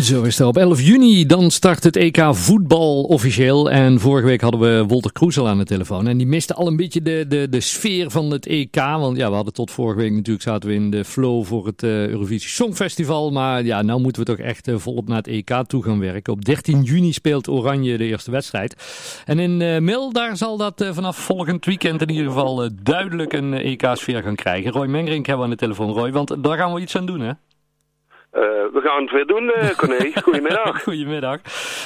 Zo is het op 11 juni. Dan start het EK voetbal officieel. En vorige week hadden we Wolter Kroesel aan de telefoon. En die miste al een beetje de, de, de sfeer van het EK. Want ja, we hadden tot vorige week natuurlijk zaten we in de flow voor het uh, Eurovisie Songfestival. Maar ja, nou moeten we toch echt uh, volop naar het EK toe gaan werken. Op 13 juni speelt Oranje de eerste wedstrijd. En in uh, Mil, daar zal dat vanaf volgend weekend in ieder geval duidelijk een EK-sfeer gaan krijgen. Roy Mengerink hebben we aan de telefoon, Roy. Want daar gaan we iets aan doen, hè? Uh, we gaan het weer doen, uh, Corné. Goedemiddag. Goedemiddag.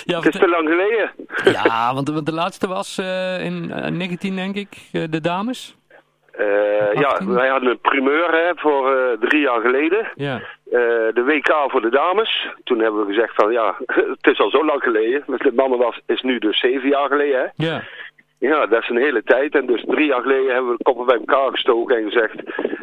Ja, het is te lang geleden. ja, want, want de laatste was uh, in 19, denk ik, de dames. ja, wij hadden een primeur hè, voor drie jaar geleden. Ja. de WK voor de dames. Toen hebben we gezegd van ja, het is al zo lang geleden. Met de mannen was, is nu dus zeven jaar geleden. Hè? Ja. Ja, dat is een hele tijd. En dus drie jaar geleden hebben we de koppen bij elkaar gestoken en gezegd...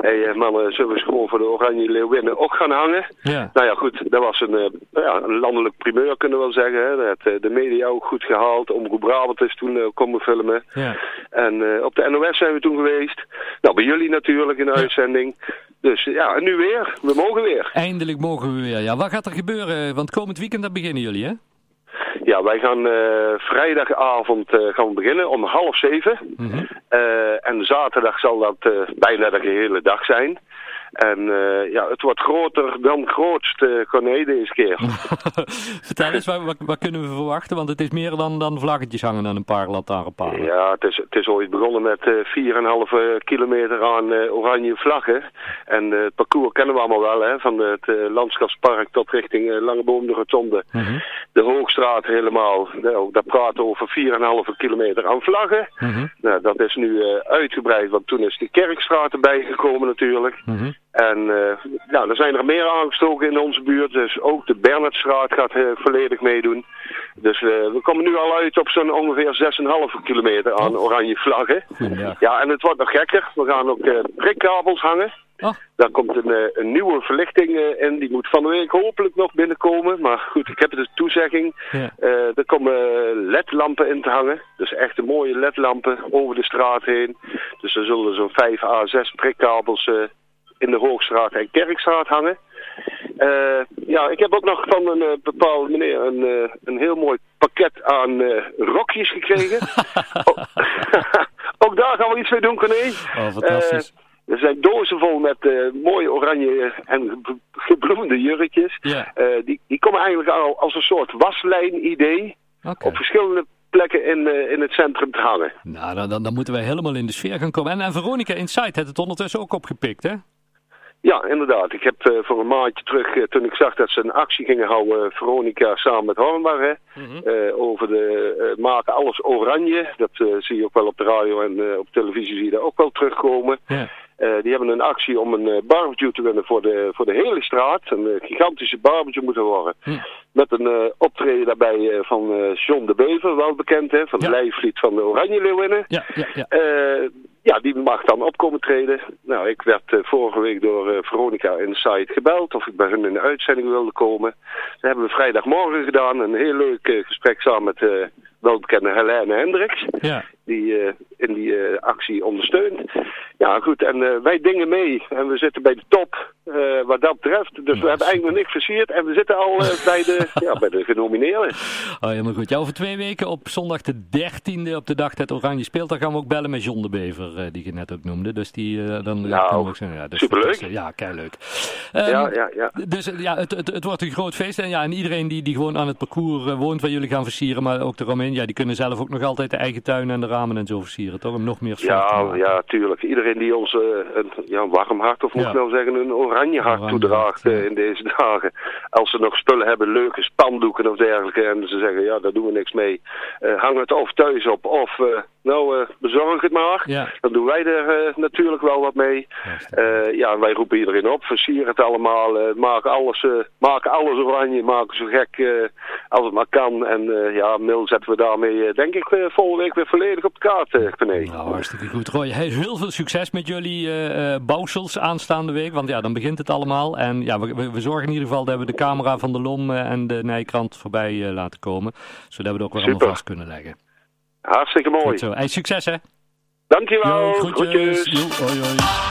Hé hey, mannen, zullen we eens gewoon voor de Oranje Leeuwinnen ook gaan hangen? Ja. Nou ja, goed, dat was een, uh, ja, een landelijk primeur kunnen we wel zeggen. Hè. Dat uh, de media ook goed gehaald. Omroep Brabant is toen uh, komen filmen. Ja. En op de NOS zijn we toen geweest. Nou, bij jullie natuurlijk in de uitzending. Dus ja, en nu weer. We mogen weer. Eindelijk mogen we weer. Ja, wat gaat er gebeuren? Want komend weekend beginnen jullie, hè? Ja, wij gaan uh, vrijdagavond uh, gaan we beginnen om half zeven. Mm -hmm. uh, en zaterdag zal dat bijna de hele dag zijn. En uh, ja, het wordt groter dan grootst uh, Corné deze keer. Vertel eens, wat, wat, kunnen we verwachten? Want het is meer dan, dan vlaggetjes hangen aan een paar lantaarnpalen. Ja, het is, het is ooit begonnen met uh, 4,5 kilometer aan oranje vlaggen. En het parcours kennen we allemaal wel, hè, van het landschapspark tot richting Langeboom de Rotonde. -hmm. De Hoogstraat helemaal. Nou, daar praten we over 4,5 kilometer aan vlaggen. -hmm. nou, dat is nu uitgebreid, want toen is de Kerkstraat erbij gekomen natuurlijk. -hmm. En uh, nou, er zijn er meer aangestoken in onze buurt. Dus ook de Bernhardstraat gaat uh, volledig meedoen. Dus uh, we komen nu al uit op zo'n ongeveer 6,5 kilometer aan oranje vlaggen. Ja. ja, en het wordt nog gekker. We gaan ook prikkabels hangen. Oh. Daar komt een, een nieuwe verlichting in. Die moet van de week hopelijk nog binnenkomen. Maar goed, ik heb de toezegging. Ja. er komen ledlampen in te hangen. Dus echte mooie ledlampen over de straat heen. Dus er zullen zo'n 5 à 6 prikkabels in de Hoogstraat en Kerkstraat hangen. Uh, ja, ik heb ook nog van een uh, bepaalde meneer een, uh, een heel mooi pakket aan rokjes gekregen. ook, ook daar gaan we iets mee doen, Corné. Oh, fantastisch. er zijn dozen vol met mooie oranje en gebloemde jurkjes. Yeah. die, die komen eigenlijk al als een soort waslijn-idee. Okay. Op verschillende plekken in, uh, in het centrum te hangen. Nou, dan, dan, dan, moeten wij helemaal in de sfeer gaan komen. En, en Veronica Insight heeft het ondertussen ook opgepikt, hè? Ja, inderdaad. Ik heb uh, voor een maandje terug, uh, toen ik zag dat ze een actie gingen houden, Veronica samen met Hornbach, mm -hmm. uh, over de maken alles oranje. Dat zie je ook wel op de radio en op televisie zie je dat ook wel terugkomen. Yeah. die hebben een actie om een barbecue te winnen voor de, voor de hele straat. Een gigantische barbecue moeten worden. Mm. Met een optreden daarbij van John de Bever, wel bekend hè, van ja. de lijflied van de Oranje Leeuwinnen. Ja, ja, ja. die mag dan opkomen treden. Nou, ik werd uh, vorige week door uh, Veronica Insight gebeld of ik bij hun in de uitzending wilde komen. Dat hebben we vrijdagmorgen gedaan. Een heel leuk uh, gesprek samen met welbekende Helene Hendricks. Ja. Die in die actie ondersteunt. Ja, goed. En wij dingen mee. En we zitten bij de top wat dat betreft. Dus we hebben eigenlijk nog niks versierd. En we zitten al bij, de, ja, bij de genomineerden. Oh, helemaal goed. Ja, over twee weken op zondag de 13e op de dag dat Oranje speelt, dan gaan we ook bellen met John de Bever, die je net ook noemde. Dus die dan Nou, ook zijn. Ja, dus superleuk. is, Ja, kei leuk. Um, ja, ja, ja. Dus ja, het, het, het, wordt een groot feest. En, ja, en iedereen die, die gewoon aan het parcours woont waar jullie gaan versieren, maar ook eromheen, ja, die kunnen zelf ook nog altijd de eigen tuin en de ramen en zo versieren, toch? Om nog meer sfeer te Ja, ja, tuurlijk. Iedereen die ons uh, een, ja, warm hart, of moet ik nou zeggen, een oranje hart Oranje toedraagt hart, uh, in deze dagen. Als ze nog spullen hebben, leuke spandoeken of dergelijke, en ze zeggen, ja, daar doen we niks mee. Uh, hang het of thuis op, of nou bezorg het maar. Ja. Dan doen wij er natuurlijk wel wat mee. Ja, wij roepen iedereen op, versieren het allemaal, maken, alles, maken alles oranje, maken zo gek als het maar kan. En ja, Mil zetten we daarmee denk ik volgende week weer volledig op de kaart, uh, Nou, hartstikke goed. Roy, heel veel succes met jullie bouwsels aanstaande week, want ja, dan begint het allemaal. En ja, we, we zorgen in ieder geval dat we de camera van de LOM en de Nijkrant voorbij laten komen, zodat we het ook weer allemaal vast kunnen leggen. Hartstikke mooi. Goed zo. Hey, succes hè. Dankjewel. Jo, groetjes. Jo, hoi, hoi.